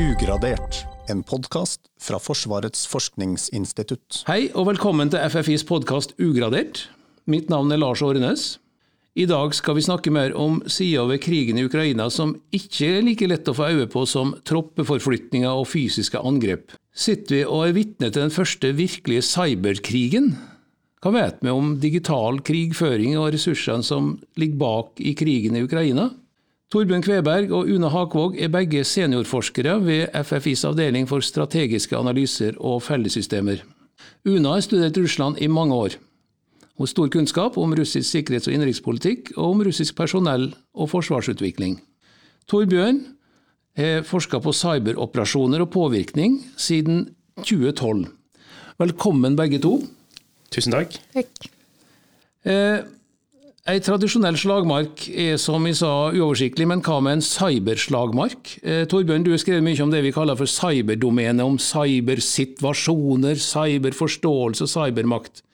Ugradert, en podkast fra Forsvarets forskningsinstitutt. Hei og velkommen til FFIs podkast Ugradert. Mitt navn er Lars Årenes. I dag skal vi snakke mer om sider ved krigen i Ukraina som ikke er like lett å få øye på som troppeforflytninger og fysiske angrep. Sitter vi og er vitne til den første virkelige cyberkrigen? Hva vet vi om digital krigføring og ressursene som ligger bak i krigen i Ukraina? Torbjørn Kveberg og Una Hakvåg er begge seniorforskere ved FFIs avdeling for strategiske analyser og fellessystemer. Una har studert Russland i mange år. Hun har stor kunnskap om russisk sikkerhets- og innenrikspolitikk, og om russisk personell og forsvarsutvikling. Torbjørn har forska på cyberoperasjoner og påvirkning siden 2012. Velkommen begge to. Tusen takk. Takk. Eh, Ei tradisjonell slagmark er som vi sa uoversiktlig, men hva med en cyberslagmark? Eh, Torbjørn, du har skrevet mye om det vi kaller for cyberdomene, om cybersituasjoner, cyberforståelse og cybermakt.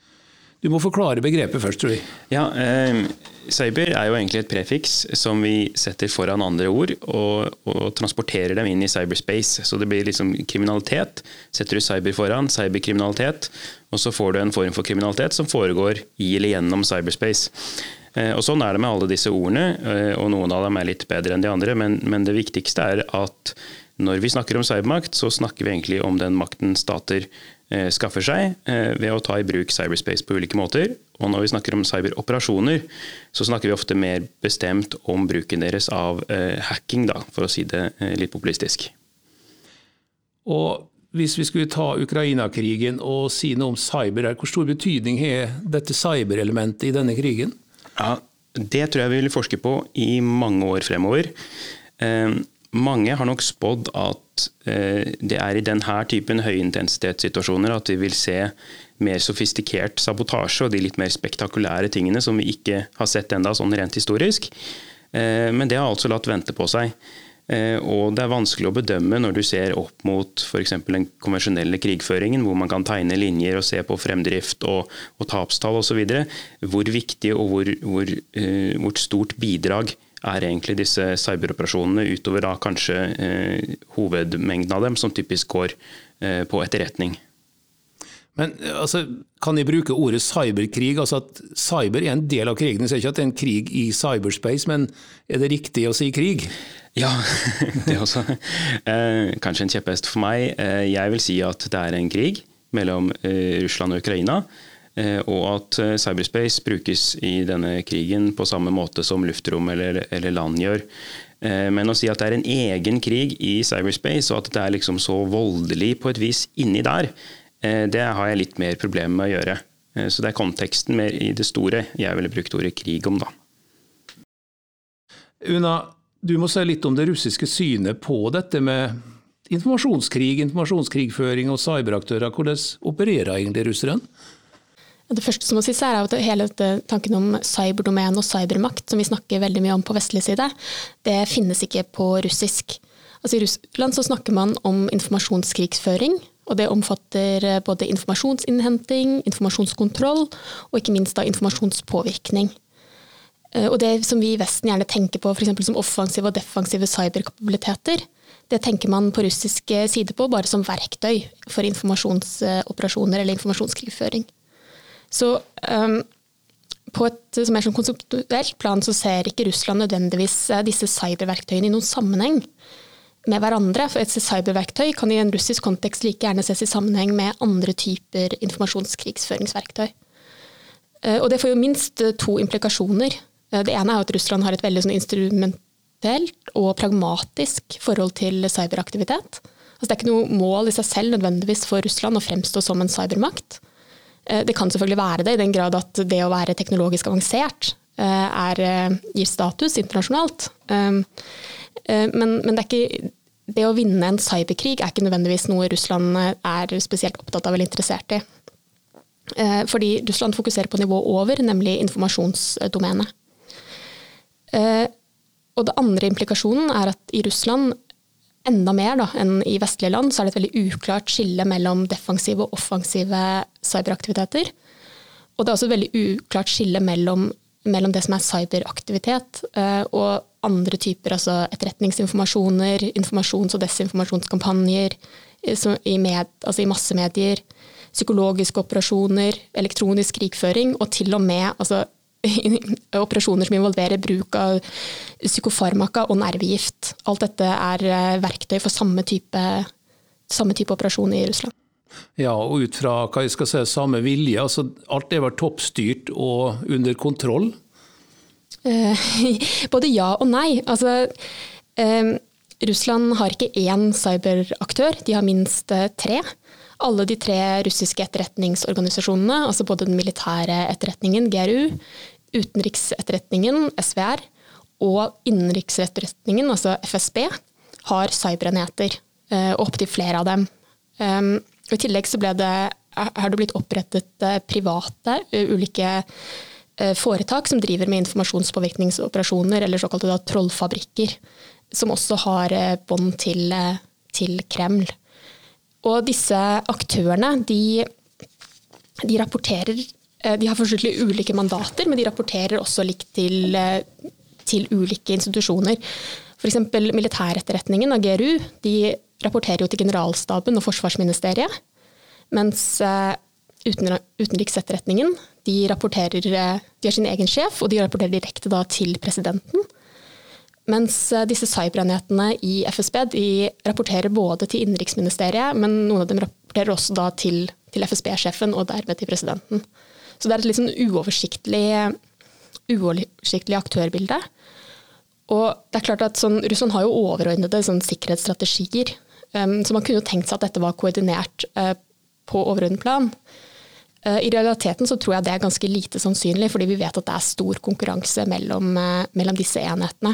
Du må forklare begrepet først, tror jeg. Ja, eh, Cyber er jo egentlig et prefiks som vi setter foran andre ord, og, og, transporterer dem inn i cyberspace. Så det blir liksom kriminalitet. Setter du cyber foran, cyberkriminalitet, og så får du en form for kriminalitet som foregår i eller gjennom cyberspace. Eh, og Sånn er det med alle disse ordene, eh, og noen av dem er litt bedre enn de andre. Men, men det viktigste er at når vi snakker om cybermakt, så snakker vi egentlig om den makten stater skaffer seg eh, ved å ta i bruk cyberspace på ulike måter. Og når vi snakker om cyberoperasjoner, så snakker vi ofte mer bestemt om bruken deres av eh, hacking, da, for å si det litt populistisk. Og hvis vi skulle ta Ukraina-krigen og si noe om cyber, hvor stor betydning har dette cyberelementet i denne krigen? Ja, Det tror jeg vi vil forske på i mange år fremover. Mange har nok spådd at eh, det er i denne typen høyintensitetssituasjoner at vi vil se mer sofistikert sabotasje og de litt mer spektakulære tingene som vi ikke har sett enda sånn rent historisk. Eh, men det har altså latt vente på seg. Eh, og det er vanskelig å bedømme når du ser opp mot f.eks. den konvensjonelle krigføringen, hvor man kan tegne linjer og se på fremdrift og, og tapstall osv., hvor viktig og hvor, hvor, hvor stort bidrag er egentlig disse cyberoperasjonene utover da kanskje eh, hovedmengden av dem, som typisk går eh, på etterretning. Men altså, Kan de bruke ordet cyberkrig? altså at Cyber er en del av krigen. Jeg sier ikke at det er en krig i cyberspace, men er det riktig å si krig? Ja, det også. Eh, kanskje en kjepphest for meg. Eh, jeg vil si at det er en krig mellom eh, Russland og Ukraina. Eh, og at eh, cyberspace brukes i denne krigen på samme måte som luftrom eller, eller land gjør. Eh, men å si at det er en egen krig i cyberspace, og at det er liksom så voldelig på et vis inni der, det har jeg litt mer problemer med å gjøre. Så det er konteksten mer i det store jeg ville brukt ordet krig om, da. Una, du må si litt om det russiske synet på dette med informasjonskrig, informasjonskrigføring og cyberaktører. Hvordan opererer egentlig russerne? Det første som må sies er at hele tanken om cyberdomen og cybermakt, som vi snakker veldig mye om på vestlig side, det finnes ikke på russisk. Altså I Russland så snakker man om informasjonskrigsføring. Og det omfatter eh, både informasjonsinnhenting, informasjonskontroll og ikke minst da informasjonspåvirkning. Eh, og det som vi i Vesten gjerne tenker på for som offensive og defensive cyberkapabiliteter, det tenker man på russisk side på bare som verktøy for informasjonsoperasjoner eller informasjonskrigføring. Så um, på et mer sånn konseptuelt plan så ser ikke Russland nødvendigvis eh, disse cyberverktøyene i noen sammenheng med hverandre. For et cyberverktøy kan i en russisk kontekst like gjerne ses i sammenheng med andre typer informasjonskrigsføringsverktøy. Eh, og det får jo minst eh, to implikasjoner. Det ene er at Russland har et veldig sånn instrumentelt og pragmatisk forhold til cyberaktivitet. Altså det er ikke noe mål i seg selv nødvendigvis for Russland å fremstå som en cybermakt. Eh, det kan selvfølgelig være det, i den grad at det å være teknologisk avansert eh, er, eh, gir status internasjonalt. Men, men det, ikke, det, å vinne en cyberkrig er ikke nødvendigvis noe Russland er spesielt opptatt av eller interessert i. Fordi Russland fokuserer på nivået over, nemlig informasjonsdomenet. Og det andre implikasjonen er at i Russland enda mer da, enn i vestlige land, så er det et veldig uklart skille mellom defensive og offensive cyberaktiviteter. Og det er også et veldig uklart skille mellom mellom det som er cyberaktivitet og andre typer altså etterretningsinformasjoner, informasjons- og desinformasjonskampanjer i, med, altså i massemedier, psykologiske operasjoner, elektronisk krigføring og til og med altså, operasjoner som involverer bruk av psykofarmaka og nervegift. Alt dette er verktøy for samme type, samme type operasjon i Russland. Ja, og ut fra hva jeg skal si, samme vilje. altså Alt er vel toppstyrt og under kontroll? Eh, både ja og nei. Altså, eh, Russland har ikke én cyberaktør, de har minst eh, tre. Alle de tre russiske etterretningsorganisasjonene, altså både den militære etterretningen, GRU, utenriksetterretningen, SVR, og innenriksetterretningen, altså FSB, har cyberenheter. Og Opptil flere av dem. Um, I tillegg så ble det, har det blitt opprettet eh, private, eh, ulike foretak som driver med informasjonspåvirkningsoperasjoner, eller såkalte trollfabrikker, som også har bånd til, til, Kreml. Og disse aktørene, de, de rapporterer De har forskjellig ulike mandater, men de rapporterer også likt til, til ulike institusjoner. F.eks. militæretterretningen av GRU de rapporterer jo til generalstaben og Forsvarsministeriet. Mens eh, utenriksetterretningen de, eh, de har sin egen sjef, og de rapporterer direkte til presidenten. Mens eh, disse cyberenhetene i FSB de rapporterer både til innenriksministeriet, men noen av dem rapporterer også da til, til FSB-sjefen og dermed til presidenten. Så det er et litt sånn uoversiktlig, uoversiktlig aktørbilde. Og det er klart at sånn, Russland har jo overordnede sånn, sikkerhetsstrategier Um, så man kunne jo tenkt seg at dette var koordinert uh, på overordnet plan. I realiteten så tror jeg det er ganske lite sannsynlig, fordi vi vet at det er stor konkurranse mellom, mellom disse enhetene.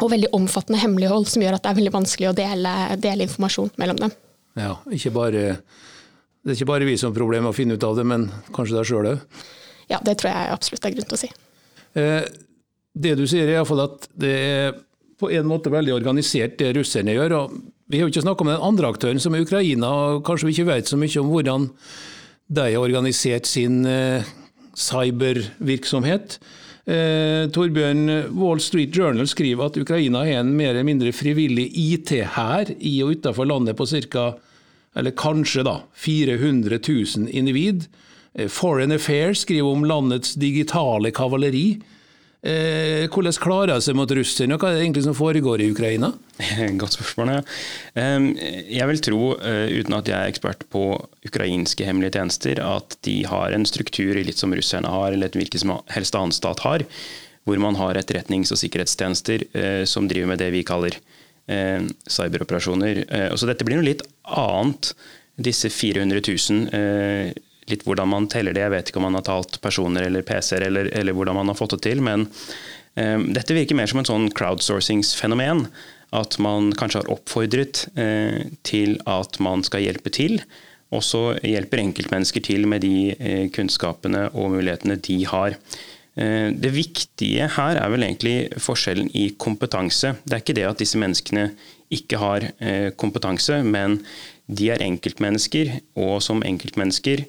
Og veldig omfattende hemmelighold som gjør at det er veldig vanskelig å dele, dele informasjon mellom dem. Ja, ikke bare, Det er ikke bare vi som har problemer med å finne ut av det, men kanskje deg sjøl òg? Ja, det tror jeg absolutt er grunn til å si. Det du sier er iallfall at det er på en måte veldig organisert det russerne gjør. og vi har jo ikke snakka om den andre aktøren, som er Ukraina. og Kanskje vi ikke vet så mye om hvordan de har organisert sin eh, cybervirksomhet. Eh, Torbjørn, Wall Street Journal skriver at Ukraina har en mer eller mindre frivillig IT-hær i og utenfor landet på ca. eller kanskje da, 400 000 individ. Eh, Foreign Affairs skriver om landets digitale kavaleri Eh, hvordan klarer seg mot Russland, og hva er det egentlig som foregår i Ukraina? Godt spørsmål. ja. Jeg vil tro, eh, uten at jeg er ekspert på ukrainske hemmelige tjenester, at de har en struktur litt som russerne har, eller hvilken som helst annen stat har, hvor man har etterretnings- og sikkerhetstjenester eh, som driver med det vi kaller cyberoperasjoner. Så dette blir noe litt annet, disse 400 000 litt hvordan man teller det. Jeg vet ikke om man har talt personer eller PC-er, eller, eller, hvordan man har fått det til. Men um, dette virker mer som en sånn crowdsourcingsfenomen. At man kanskje har oppfordret uh, til at man skal hjelpe til. Og så hjelper enkeltmennesker til med de uh, kunnskapene og mulighetene de har. Uh, det viktige her er vel egentlig forskjellen i kompetanse. Det er ikke det at disse menneskene ikke har kompetanse, men de er enkeltmennesker, og som enkeltmennesker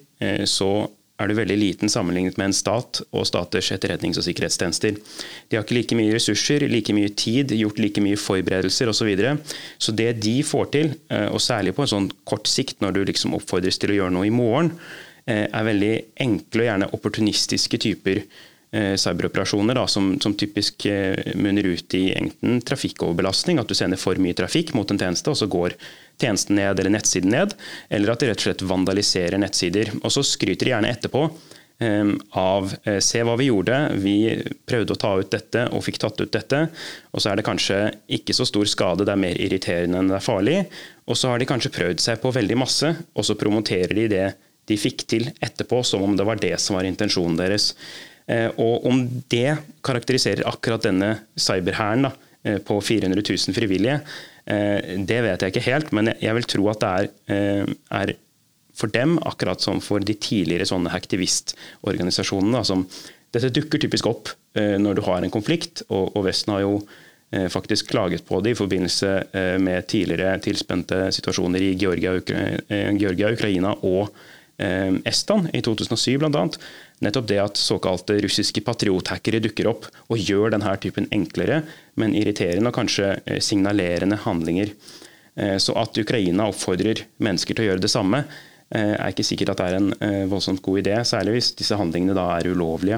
så er du veldig liten sammenlignet med en stat og staters etterretnings- og sikkerhetstjenester. De har ikke like mye ressurser, like mye tid, gjort like mye forberedelser osv. Så, videre. så det de får til, eh, og særlig på en sånn kort sikt når du liksom oppfordres til å gjøre noe i morgen, eh, er veldig enkle og gjerne opportunistiske typer cyberoperasjoner da, som, som, typisk munner ut i enten trafikkoverbelastning, at du sender for mye trafikk mot en tjeneste, og så går tjenesten ned eller nettsiden ned, eller at de rett og slett vandaliserer nettsider. Og så skryter de gjerne etterpå um, av uh, se hva vi gjorde, vi prøvde å ta ut dette og fikk tatt ut dette. Og så er det kanskje ikke så stor skade, det er mer irriterende enn det er farlig. Og så har de kanskje prøvd seg på veldig masse, og så promoterer de det de fikk til etterpå, som om det var det som var intensjonen deres. Uh, og om det karakteriserer akkurat denne cyberhæren uh, på 400 000 frivillige, Eh, det vet jeg ikke helt, men jeg vil tro at det er, eh, er for dem, akkurat som for de tidligere sånne aktivistorganisasjonene. Som, dette dukker typisk opp eh, når du har en konflikt, og, og Vesten har jo faktisk klaget på det i forbindelse med tidligere tilspente situasjoner i Georgia, Georgia Ukraina og Estland i 2007 bl.a. Nettopp det at såkalte russiske patriothackere dukker opp og gjør denne typen enklere, men irriterende og kanskje signalerende handlinger. Så at Ukraina oppfordrer mennesker til å gjøre det samme, er ikke sikkert at det er en voldsomt god idé, særlig hvis disse handlingene da er ulovlige.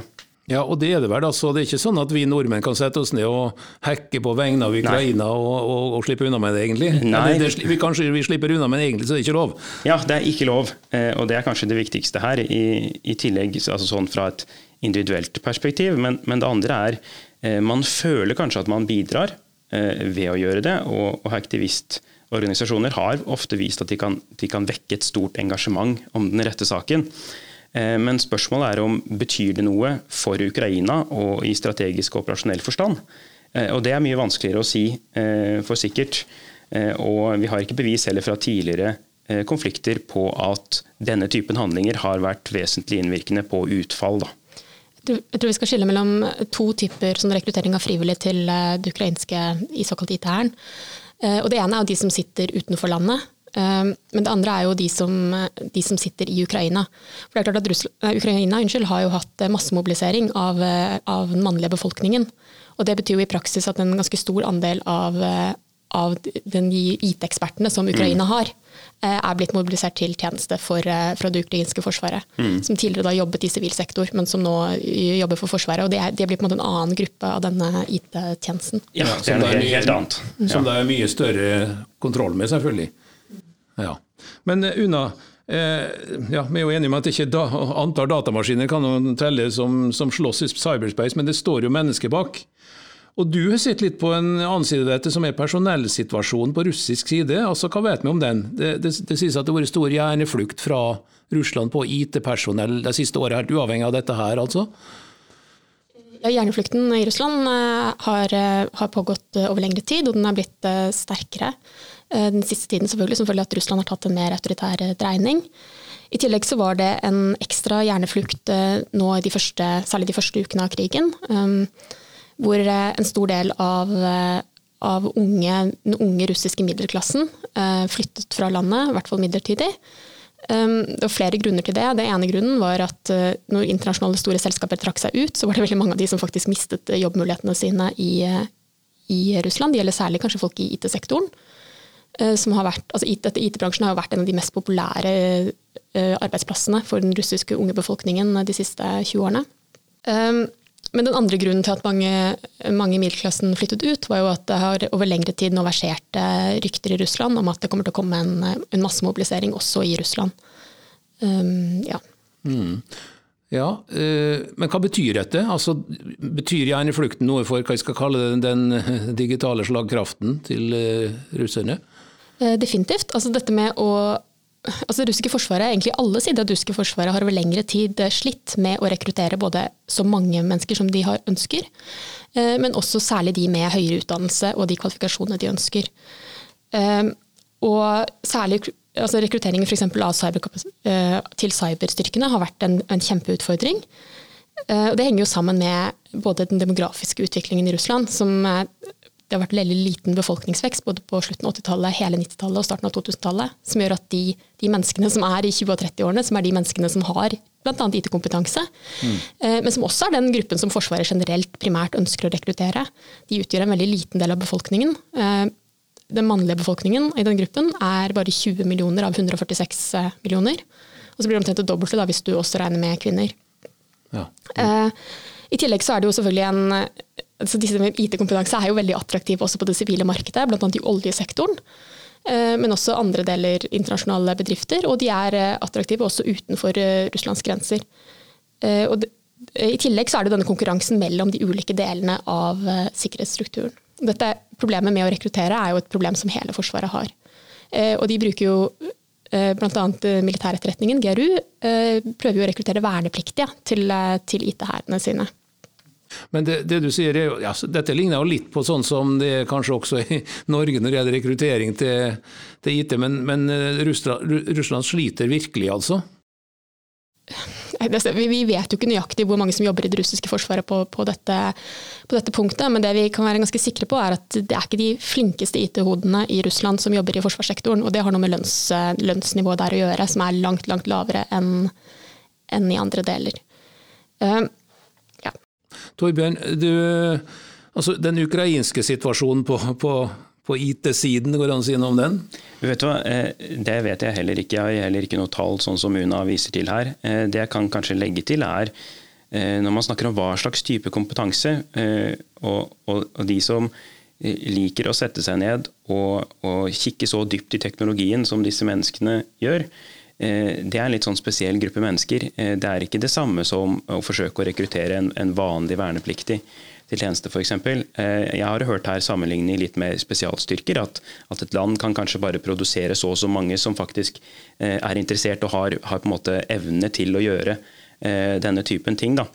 Ja, og det er det vel. altså. Det er ikke sånn at vi nordmenn kan sette oss ned og hacke på vegne av Ukraina og, og, og, slippe unna med det, egentlig? Nei. Det, det, vi, kanskje vi slipper unna, men egentlig så er det ikke lov? Ja, det er ikke lov. Eh, og det er kanskje det viktigste her, i, i tillegg altså sånn fra et individuelt perspektiv. Men, men, det andre er eh, man føler kanskje at man bidrar eh, ved å gjøre det. og, og aktivistorganisasjoner har ofte vist at de kan, de kan vekke et stort engasjement om den rette saken. Eh, men spørsmålet er om betyr det noe for Ukraina og i strategisk og operasjonell forstand. Eh, og Det er mye vanskeligere å si eh, for sikkert. Og vi har ikke bevis heller fra tidligere konflikter på at denne typen handlinger har vært vesentlig innvirkende på utfall. Da. Jeg tror vi skal skille mellom to typer sånn rekruttering av frivillige til det ukrainske i såkalt IT-hæren. Og Det ene er jo de som sitter utenfor landet men det andre er jo de som, de som sitter i Ukraina. For det er klart at Russland, eh, Ukraina unnskyld, har jo hatt eh, massemobilisering av, eh, av, den mannlige befolkningen. Og det betyr jo i praksis at en ganske stor andel av, av den IT-ekspertene som Ukraina mm. har, er blitt mobilisert til tjeneste for, fra det ukrainske forsvaret. Mm. Som tidligere da jobbet i sivil sektor, men som nå jobber for Forsvaret. Og det, er, det blir på en måte en annen gruppe av denne IT-tjenesten. Ja, det er noe helt annet. Som det er mye større kontroll med, selvfølgelig. Ja. Men eh, Una, eh, ja, vi er jo enige om at ikke da, antall datamaskiner kan jo telle som, som slåss i cyberspace, men det står jo mennesker bak. Og Du har sett litt på en annen side av dette, som er personellsituasjonen på russisk side. Altså, Hva vet vi om den? Det, det, det sies at det har vært stor hjerneflukt fra Russland på IT-personell de siste året, helt uavhengig av dette her, altså? Hjerneflukten i Russland eh, har, har, pågått over lengre tid, og den er blitt sterkere. Eh, den siste tiden selvfølgelig, som følge at Russland har tatt en mer autoritær eh, dreining. I tillegg så var det en ekstra hjerneflukt eh, nå de første, særlig de første ukene av krigen, hvor en stor del av, av unge, den unge russiske middelklassen flyttet fra landet, i hvert fall midlertidig. Det var flere grunner til det. Det ene grunnen var at når internasjonale store selskaper trakk seg ut, så var det veldig mange av de som faktisk mistet jobbmulighetene sine i, i Russland. Det gjelder særlig kanskje folk i IT-sektoren. Eh, altså IT-bransjen har vært en av de mest populære eh, arbeidsplassene for den russiske unge befolkningen de siste 20 årene. Men den andre grunnen til at mange, mange i middelklassen flyttet ut, var jo at det har over lengre tid nå versert eh, rykter i Russland om at det kommer til å komme en, en massemobilisering også i Russland. Um, ja. Mm. Ja, Men hva betyr dette? Altså, betyr gjerne flukten noe for hva jeg skal kalle den, den digitale slagkraften til russerne? Eh, definitivt. Altså dette med å altså Det russiske forsvaret, egentlig alle sider av det russiske forsvaret har over lengre tid eh, slitt med å rekruttere både så mange mennesker som de har ønsker, eh, men også særlig de med høyere utdannelse og de kvalifikasjonene de ønsker. Og særlig altså rekrutteringen f.eks. eksempel, cyber, til cyberstyrkene har vært en, en kjempeutfordring. Og det henger jo sammen med både den demografiske utviklingen i Russland, som det har vært veldig liten befolkningsvekst både på slutten av 80-tallet, hele 90-tallet og starten av 2000-tallet, som gjør at de, de, menneskene som er i 20- og 30-årene, som er de menneskene som har bl.a. IT-kompetanse, mm. eh, men som også er den gruppen som Forsvaret generelt primært ønsker å rekruttere, de utgjør en veldig liten del av befolkningen. Eh, den mannlige befolkningen i den gruppen er bare 20 millioner av 146 eh, millioner. Og så blir det omtrent det dobbelte hvis du også regner med kvinner. Ja. Mm. I tillegg så er det jo selvfølgelig en altså disse med IT-kompetanse er jo veldig attraktive også på det sivile markedet, bl.a. i oljesektoren. Eh, men også andre deler internasjonale bedrifter, og de er eh, attraktive også utenfor eh, Russlands grenser. Og I tillegg så er det denne konkurransen mellom de ulike delene av sikkerhetsstrukturen. Dette Problemet med å rekruttere er jo et problem som hele Forsvaret har. Og de bruker jo bl.a. militæretterretningen, GRU, prøver jo å rekruttere vernepliktige til IT-hærene sine. Men det, det, du sier, er, ja, dette ligner jo litt på sånn som det er kanskje også i Norge når det gjelder rekruttering til, til IT, men, men eh, Russland, Russland, sliter virkelig, altså? vi vet jo ikke nøyaktig hvor mange som jobber i det russiske forsvaret på, på, dette, på, dette, punktet, men det vi kan være ganske sikre på er at det er ikke de flinkeste IT-hodene i Russland som jobber i forsvarssektoren. Og det har noe med lønns, lønnsnivået der å gjøre, som er langt, langt lavere enn enn i andre deler. Ja. Torbjørn, du, altså den ukrainske situasjonen på, på på IT-siden, går det an å si noe om den? Vet hva, eh, Det vet jeg heller ikke. Jeg har heller ikke noe tall sånn som Una viser til her. Eh, det jeg kan kanskje legge til er, eh, når man snakker om hva slags type kompetanse, og, og, og de som liker å sette seg ned og, og, kikke så dypt i teknologien som disse menneskene gjør, det er en litt sånn spesiell gruppe mennesker. Det er ikke det samme som å forsøke å rekruttere en, en vanlig vernepliktig til tjeneste f.eks. Eh, jeg har hørt her sammenligning litt med spesialstyrker, at, at, et land kan kanskje bare produsere så og så mange som faktisk eh, er interessert og har, har på en måte evne til å gjøre eh, denne typen ting. Da.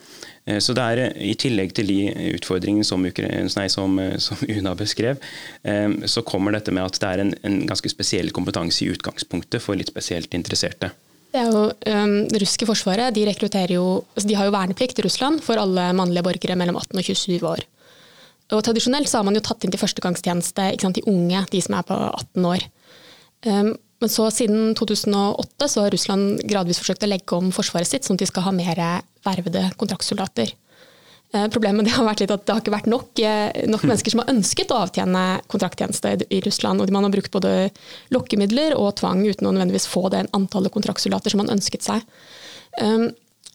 Så det er I tillegg til de utfordringene som, nei, som, som Una beskrev, så kommer dette med at det er en, en ganske spesiell kompetanse i utgangspunktet for litt spesielt interesserte. Det er jo, um, det russiske forsvaret de, jo, altså de har jo verneplikt i Russland for alle mannlige borgere mellom 18 og 27 år. Og Tradisjonelt så har man jo tatt inn til førstegangstjeneste de unge, de som er på 18 år. Um, men så siden 2008 så har Russland gradvis forsøkt å legge om forsvaret sitt, sånn at de skal ha mer vervede kontraktsoldater. Eh, problemet har vært litt at det har ikke vært nok, eh, nok, mennesker som har ønsket å avtjene kontrakttjeneste i Russland. og Man har brukt både lokkemidler og tvang uten å nødvendigvis få det antallet kontraktsoldater som man ønsket seg. Um,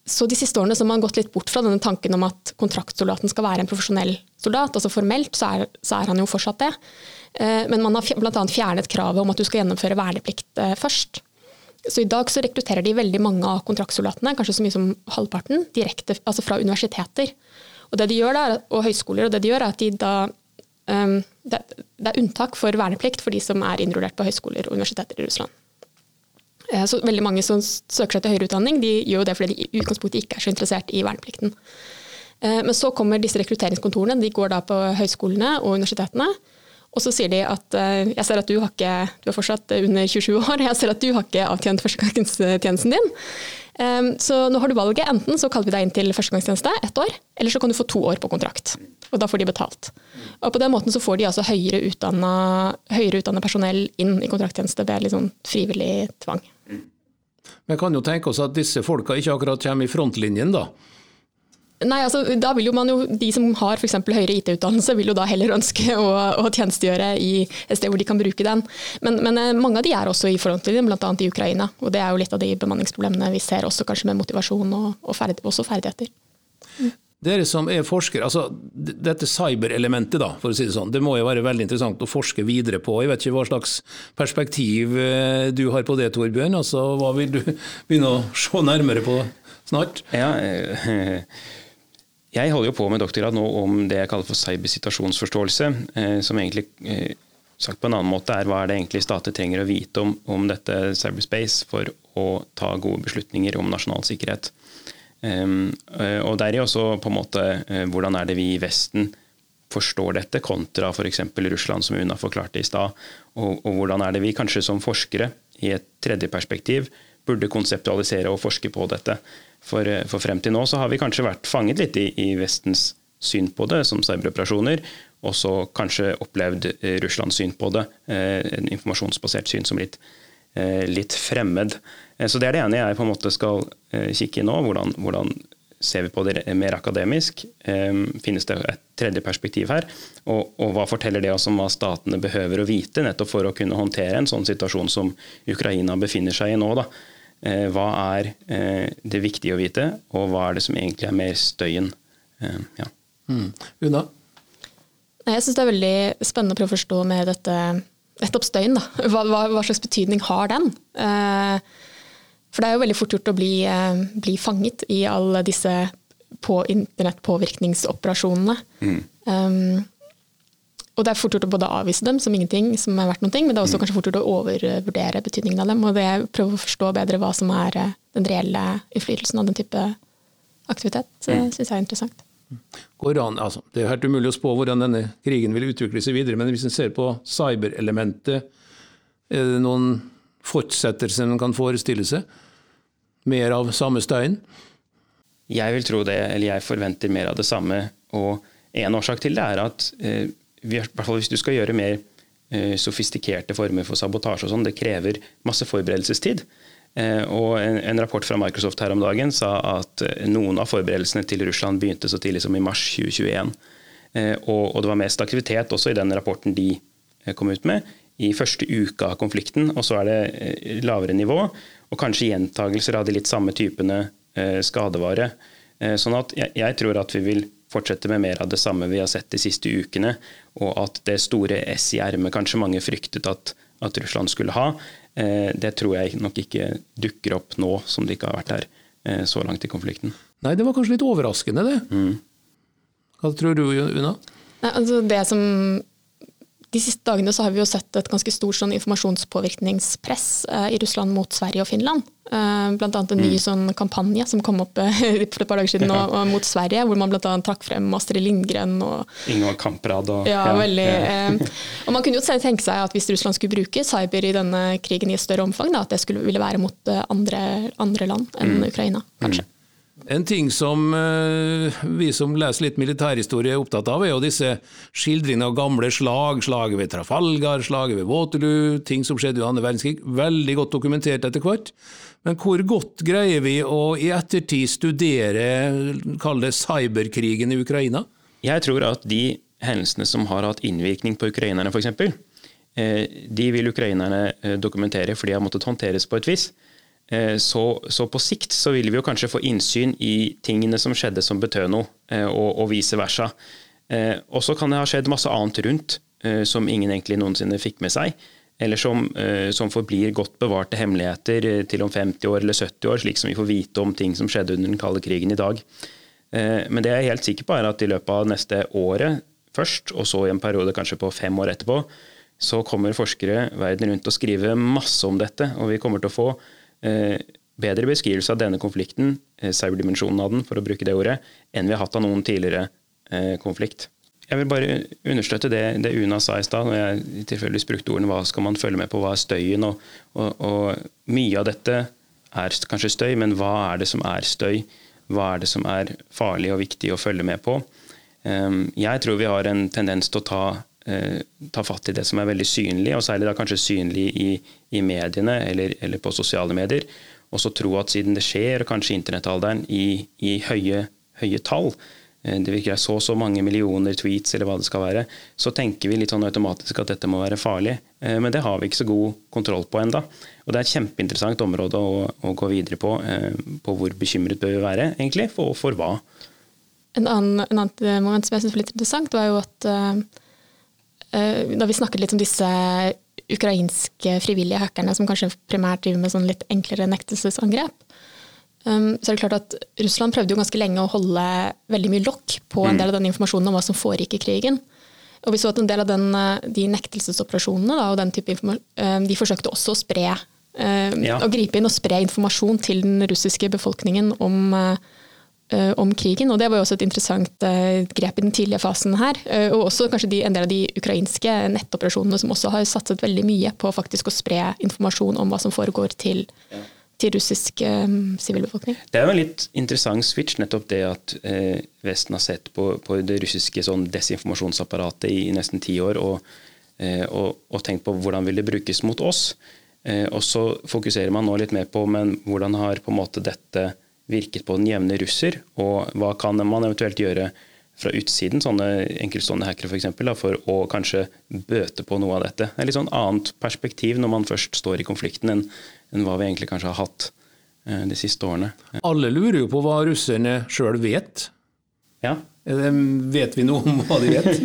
så De siste årene så har man gått litt bort fra denne tanken om at kontraktsoldaten skal være en profesjonell soldat. altså Formelt så er, så er han jo fortsatt det. Eh, men man har bl.a. fjernet kravet om at du skal gjennomføre verneplikt først. Så I dag så rekrutterer de veldig mange av kontraktsoldatene, kanskje så mye som halvparten, direkte altså fra universiteter. Og det de gjør da, og høyskoler, og det de gjør er at de da um, det, det, er unntak for verneplikt for de som er innrullert på høyskoler og universiteter i Russland. Eh, så veldig mange som søker seg til høyere utdanning, de gjør jo det fordi de i utgangspunktet ikke er så interessert i verneplikten. Eh, men så kommer disse rekrutteringskontorene, de går da på høyskolene og universitetene. Og så sier de at uh, jeg ser at du har ikke, du er fortsatt under 27 år, jeg ser at du har ikke avtjent førstegangstjenesten din. Um, så nå har du valget. Enten så kaller vi deg inn til førstegangstjeneste, ett år, eller så kan du få to år på kontrakt. Og da får de betalt. Og på den måten så får de altså høyere utdanna, høyere utdanna personell inn i kontrakttjeneste ved litt sånn frivillig tvang. Vi kan jo tenke oss at disse folka ikke akkurat kommer i frontlinjen, da. Nei, altså, da vil jo man jo, De som har f.eks. høyere IT-utdannelse, vil jo da heller ønske å, å, tjenestegjøre i et sted hvor de kan bruke den. Men, men eh, mange av de er også i frontlinjen, bl.a. i Ukraina. og Det er jo litt av de bemanningsproblemene vi ser, også kanskje med motivasjon og, og ferd, også ferdigheter. Mm. Dere som er forskere, altså Dette cyberelementet, da, for å si det sånn, det må jo være veldig interessant å forske videre på. Jeg vet ikke hva slags perspektiv eh, du har på det, Torbjørn. altså Hva vil du begynne å se nærmere på snart? Ja, øh, Jeg holder jo på med doktorgrad nå om det jeg kaller for cybersituasjonsforståelse. Eh, som egentlig eh, sagt på en annen måte er hva er det egentlig stater trenger å vite om, om dette cyberspace for å ta gode beslutninger om nasjonal sikkerhet. Um, og deri også på en måte hvordan er det vi i Vesten forstår dette, kontra f.eks. Russland, som Una forklarte i stad. Og, og, hvordan er det vi kanskje som forskere, i et tredje perspektiv, burde konseptualisere og forske på dette. For, eh, for, frem til nå så har vi kanskje vært fanget litt i, i Vestens syn på det som cyberoperasjoner, og så kanskje opplevd eh, Russlands syn på det, eh, en informasjonsbasert syn, som litt, litt fremmed. Så Det er det ene jeg på en måte skal kikke i nå. Hvordan, hvordan ser vi på det mer akademisk? Finnes det et tredje perspektiv her? Og, og, hva forteller det oss om hva statene behøver å vite nettopp for å kunne håndtere en sånn situasjon som Ukraina befinner seg i nå? da? Eh, hva er eh, det viktige å vite, og hva er det som egentlig er mer støyen? Eh, ja. Mm. Una? Jeg syns det er veldig spennende å prøve å forstå med dette nettopp støyen. Hva, hva, hva, slags betydning har den? For det er jo veldig fort gjort å bli, bli fanget i alle disse på internettpåvirkningsoperasjonene. Mm. Um, og det er fort gjort å både avvise dem som ingenting, som er verdt ting, men det er også mm. kanskje fort gjort å overvurdere betydningen av dem. Og det prøve å forstå bedre hva som er eh, den reelle innflytelsen av den type aktivitet, mm. syns jeg er interessant. An, altså, det er helt umulig å spå hvordan denne krigen vil utvikle seg videre, men hvis en ser på cyberelementet, er det noen fortsettelser en kan forestille seg? Mer av samme stein? Jeg vil tro det, eller jeg forventer mer av det samme. Og en årsak til det er at eh, hvis du skal gjøre mer eh, sofistikerte former for sabotasje og sånn, det krever masse forberedelsestid. Eh, og en, rapport fra Microsoft her om dagen sa at eh, noen av forberedelsene til Russland begynte så tidlig som i mars 2021. Eh, og, det var mest aktivitet også i den rapporten de kom ut med i første uka av konflikten, og så er det lavere nivå. Og kanskje gjentagelser av de litt samme typene skadevare. Sånn at jeg, tror at vi vil fortsette med mer av det samme vi har sett de siste ukene, og at det store S i ermet kanskje mange fryktet at, at, Russland skulle ha, eh, det tror jeg nok ikke dukker opp nå som det ikke har vært her så langt i konflikten. Nei, det var kanskje litt overraskende, det. Mm. Hva tror du, Una? Nei, altså det som de siste dagene så har vi jo sett et ganske stort sånn informasjonspåvirkningspress eh, i Russland mot Sverige og Finland. Eh, blant annet en ny mm. sånn kampanje som kom opp eh, for et par dager siden ja. og, og mot Sverige, hvor man bl.a. trakk frem Astrid Lindgren og Ingvar Kamprad og Ja, ja veldig. Ja. Eh, og man kunne jo tenke seg at hvis Russland skulle bruke cyber i denne krigen i et større omfang, da, at det skulle, ville være mot andre, andre land enn mm. Ukraina, kanskje. Mm. En ting som uh, vi som leser litt militærhistorie er opptatt av, er jo disse skildringene av gamle slag. Slaget ved Trafalgar, slaget ved Waterloo, ting som skjedde i andre verdenskrig. Veldig godt dokumentert etter hvert. Men hvor godt greier vi å i ettertid studere kall det cyberkrigen i Ukraina? Jeg tror at de hendelsene som har hatt innvirkning på ukrainerne, f.eks., eh, de vil ukrainerne eh, dokumentere fordi de har måttet håndteres på et vis. Eh, så, så, på sikt så vil vi jo kanskje få innsyn i tingene som skjedde som betød noe, eh, og, og vice versa. Eh, og så kan det ha skjedd masse annet rundt som ingen egentlig noensinne fikk med seg. Eller som, som forblir godt bevarte hemmeligheter til om 50 år eller 70 år, slik som vi får vite om ting som skjedde under den kalde krigen i dag. Men det jeg er helt sikker på, er at i løpet av neste året først, og så i en periode kanskje på fem år etterpå, så kommer forskere verden rundt og å skrive masse om dette. Og vi kommer til å få bedre beskrivelse av denne konflikten, eh, cyberdimensjonen av den, for å bruke det ordet, enn vi har hatt av noen tidligere eh, konflikt. Jeg vil bare understøtte det, det Una sa i stad, når jeg tilfeldigvis brukte ordene hva skal man følge med på, hva er støyen? Og, og, og, mye av dette er kanskje støy, men hva er det som er støy? Hva er det som er farlig og viktig å følge med på? Ehm, jeg tror vi har en tendens til å ta Eh, ta fatt i det som er veldig synlig, og særlig da kanskje synlig i, i mediene eller, eller, på sosiale medier. Og så tro at siden det skjer, og kanskje internettalderen, i, i høye, høye, tall, eh, det virker så så mange millioner tweets eller hva det skal være, så tenker vi litt sånn automatisk at dette må være farlig. Eh, men det har vi ikke så god kontroll på enda. Og det er et kjempeinteressant område å, å gå videre på, på hvor bekymret bør vi være, egentlig, for, for hva. En annen, en annen moment som jeg syns var litt interessant, var jo at Eh, da vi snakket litt om disse ukrainske frivillige hackerne som kanskje primært driver med sånn litt enklere nektelsesangrep, um, så er det klart at Russland prøvde jo ganske lenge å holde veldig mye lokk på en mm. del av den informasjonen om hva som foregikk i krigen. Og vi så at en del av den, eh, de nektelsesoperasjonene da, og den type eh, de forsøkte også å spre ja. å gripe inn og spre informasjon til den russiske befolkningen om Eh, om krigen. og Det var jo også et interessant eh, grep i den tidlige fasen her. Eh, og også kanskje de, en del av de ukrainske nettoperasjonene som også har satset veldig mye på faktisk å spre informasjon om hva som foregår til, til russisk sivilbefolkning. Um, det er jo en litt interessant switch, nettopp det at eh, Vesten har sett på, på det russiske sånn desinformasjonsapparatet i, i nesten ti år, og, eh, og, og, tenkt på hvordan vil det brukes mot oss. Eh, og så fokuserer man nå litt mer på men hvordan har på en måte dette virket på den jevne russer, og hva kan man eventuelt gjøre fra utsiden, sånne enkeltstående hackere f.eks., for, for å kanskje bøte på noe av dette. Det er litt sånn annet perspektiv når man først står i konflikten, enn, enn hva vi egentlig kanskje har hatt eh, de siste årene. Alle lurer jo på hva russerne sjøl vet. Ja. Vet vi noe om hva de vet?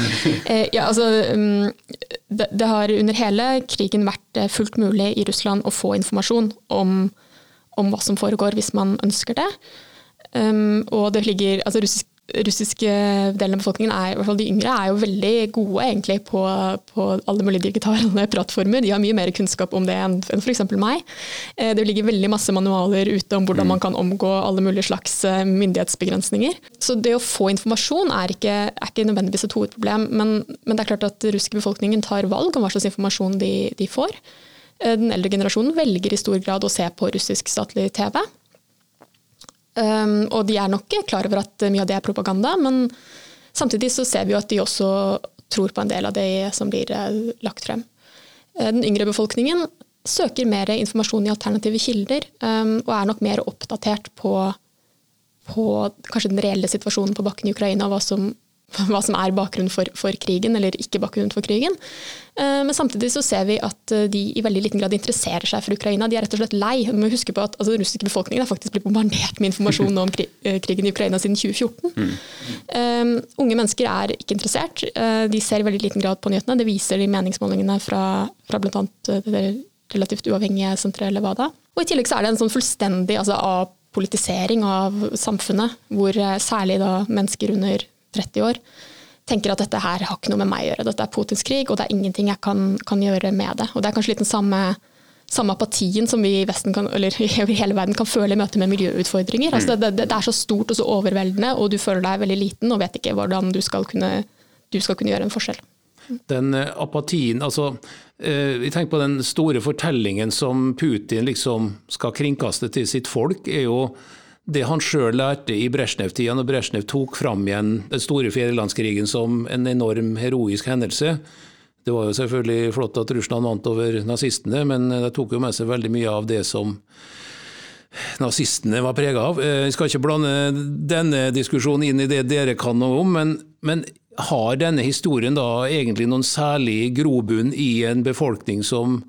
Eh, ja, altså, mm, det, det, har under hele krigen vært eh, fullt mulig i Russland å få informasjon om om hva som foregår, hvis man ønsker det. Um, og det ligger, altså russisk, russiske delen av befolkningen, er, i hvert fall de yngre, er jo veldig gode egentlig på, på alle mulige digitale plattformer. De har mye mer kunnskap om det enn, enn f.eks. meg. Eh, det ligger veldig masse manualer ute om hvordan mm. man kan omgå alle mulige slags eh, myndighetsbegrensninger. Så det å få informasjon er ikke, er ikke nødvendigvis et hovedproblem, men, men, det er klart at den russiske befolkningen tar valg om hva slags informasjon de, de får. Eh, den eldre generasjonen velger i stor grad å se på russisk statlig TV. Um, og de er nok klar over at mye av det er propaganda, men samtidig så ser vi jo at de også tror på en del av det som blir uh, lagt frem. Den yngre befolkningen søker mer informasjon i alternative kilder, um, og er nok mer oppdatert på, på kanskje den reelle situasjonen på bakken i Ukraina, hva som hva som er bakgrunnen for, for, krigen, eller ikke bakgrunnen for krigen. Eh, men samtidig så ser vi at eh, de i veldig liten grad interesserer seg for Ukraina. De er rett og slett lei. Vi må huske på at altså, Den russiske befolkningen har faktisk blitt bombardert med informasjon om eh, krigen i Ukraina siden 2014. Mm. Um, unge mennesker er ikke interessert. De ser i veldig liten grad på nyhetene. Det viser de meningsmålingene fra, fra bl.a. det relativt uavhengige senteret Levada. Og I tillegg så er det en sånn fullstendig altså, apolitisering av samfunnet, hvor særlig da mennesker under 30 år, tenker at dette her har ikke noe med meg å gjøre. Dette er Putins krig, og det er ingenting jeg kan, kan gjøre med det. Og det er kanskje litt den samme, samme apatien som vi i kan, eller i hele verden kan føle i møte med miljøutfordringer. Altså det, det, det, er så stort og så overveldende, og du føler deg veldig liten og vet ikke hvordan du skal kunne, du skal kunne gjøre en forskjell. Den uh, apatien, altså uh, Vi tenker på den store fortellingen som Putin liksom skal kringkaste til sitt folk, er jo det han sjøl lærte i Brezjnev-tida, når Brezjnev tok fram igjen den store fjerdelandskrigen som en enorm heroisk hendelse. Det var jo selvfølgelig flott at Russland vant over nazistene, men det tok jo med seg veldig mye av det som nazistene var prega av. Jeg eh, skal ikke blande denne diskusjonen inn i det dere kan noe om, men, men har denne historien da egentlig noen særlig grobunn i en befolkning som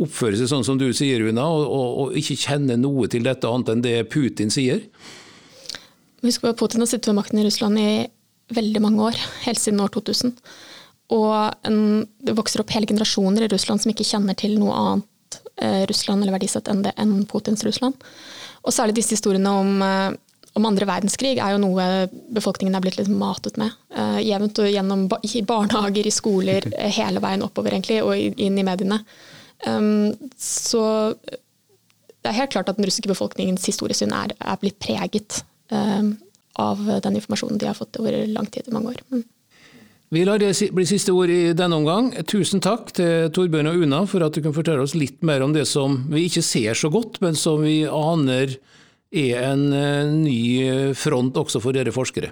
oppfører seg sånn som du sier, Una, og, og, og, ikke kjenne noe til dette annet enn det Putin sier? Husk at Putin har sittet ved makten i Russland i veldig mange år, helt siden år 2000. Og en, det vokser opp hele generasjoner i Russland som ikke kjenner til noe annet eh, Russland eller verdisett enn, det, enn Putins Russland. Og særlig disse historiene om, eh, om andre verdenskrig er jo noe befolkningen er blitt litt matet med. Eh, jevnt og gjennom i barnehager, i skoler, hele veien oppover egentlig, og inn i mediene. Um, så det er helt klart at den russiske befolkningens historiesyn er, er blitt preget um, av den informasjonen de har fått over lang tid, i mange år. Mm. Vi lar det bli siste ord i denne omgang. Tusen takk til Torbjørn og Una for at du kunne fortelle oss litt mer om det som vi ikke ser så godt, men som vi aner er en eh, ny front også for dere forskere.